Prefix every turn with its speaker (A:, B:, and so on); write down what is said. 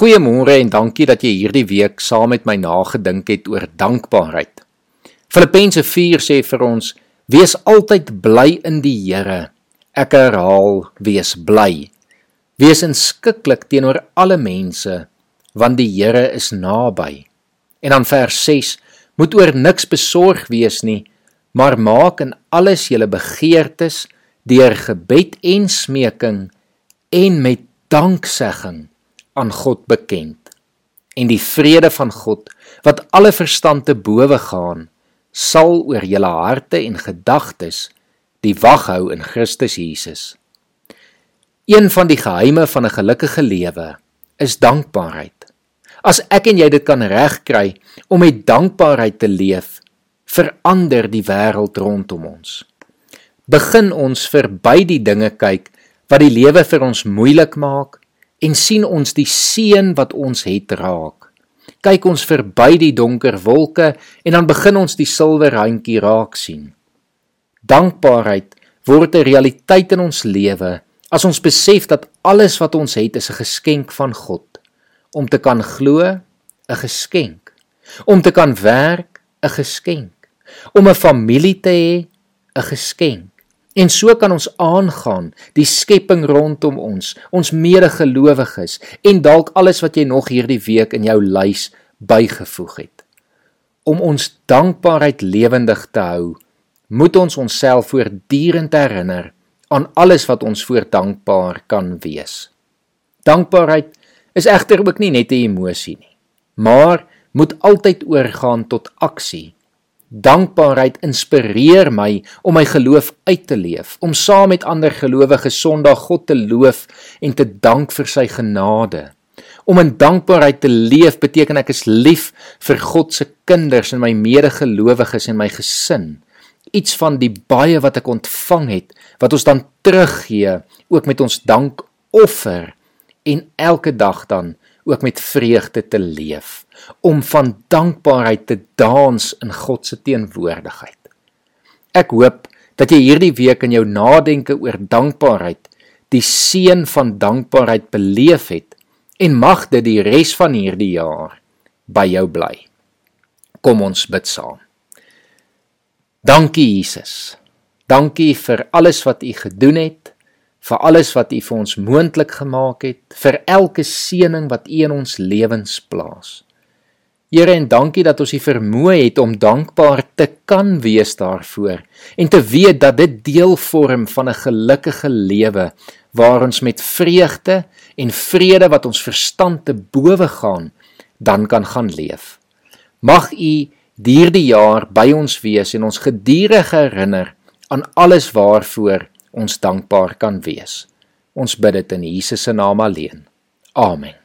A: Goeiemôre en dankie dat jy hierdie week saam met my nagedink het oor dankbaarheid. Filippense 4 sê vir ons: Wees altyd bly in die Here. Ek herhaal: Wees bly. Wees inskikkelik teenoor alle mense, want die Here is naby. En dan vers 6: Moet oor niks besorg wees nie, maar maak in alles julle begeertes deur gebed en smeking en met danksegging aan God bekend. En die vrede van God wat alle verstand te bowe gaan, sal oor julle harte en gedagtes die wag hou in Christus Jesus. Een van die geheime van 'n gelukkige lewe is dankbaarheid. As ek en jy dit kan regkry om met dankbaarheid te leef, verander die wêreld rondom ons. Begin ons verby die dinge kyk wat die lewe vir ons moeilik maak en sien ons die seën wat ons het raak. Kyk ons verby die donker wolke en dan begin ons die silwer randjie raak sien. Dankbaarheid word 'n realiteit in ons lewe as ons besef dat alles wat ons het is 'n geskenk van God. Om te kan glo, 'n geskenk. Om te kan werk, 'n geskenk. Om 'n familie te hê, 'n geskenk. En so kan ons aangaan, die skepping rondom ons, ons medegelowiges en dalk alles wat jy nog hierdie week in jou lys bygevoeg het. Om ons dankbaarheid lewendig te hou, moet ons onsself voortdurend herinner aan alles wat ons voor dankbaar kan wees. Dankbaarheid is egter ook nie net 'n emosie nie, maar moet altyd oorgaan tot aksie Dankbaarheid inspireer my om my geloof uit te leef, om saam met ander gelowiges Sondag God te loof en te dank vir sy genade. Om in dankbaarheid te leef beteken ek is lief vir God se kinders en my medegelowiges en my gesin. Iets van die baie wat ek ontvang het, wat ons dan teruggee, ook met ons dankoffer en elke dag dan ook met vreugde te leef, om van dankbaarheid te dans in God se teenwoordigheid. Ek hoop dat jy hierdie week in jou nadenke oor dankbaarheid die seën van dankbaarheid beleef het en mag dit die res van hierdie jaar by jou bly. Kom ons bid saam. Dankie Jesus. Dankie vir alles wat U gedoen het vir alles wat U vir ons moontlik gemaak het, vir elke seëning wat U in ons lewens plaas. Here en dankie dat ons die vermoë het om dankbaar te kan wees daarvoor en te weet dat dit deel vorm van 'n gelukkige lewe waar ons met vreugde en vrede wat ons verstand te bowe gaan dan kan gaan leef. Mag U hierdie jaar by ons wees en ons gedurig herinner aan alles waarvoor ons dankbaar kan wees. Ons bid dit in Jesus se naam alleen. Amen.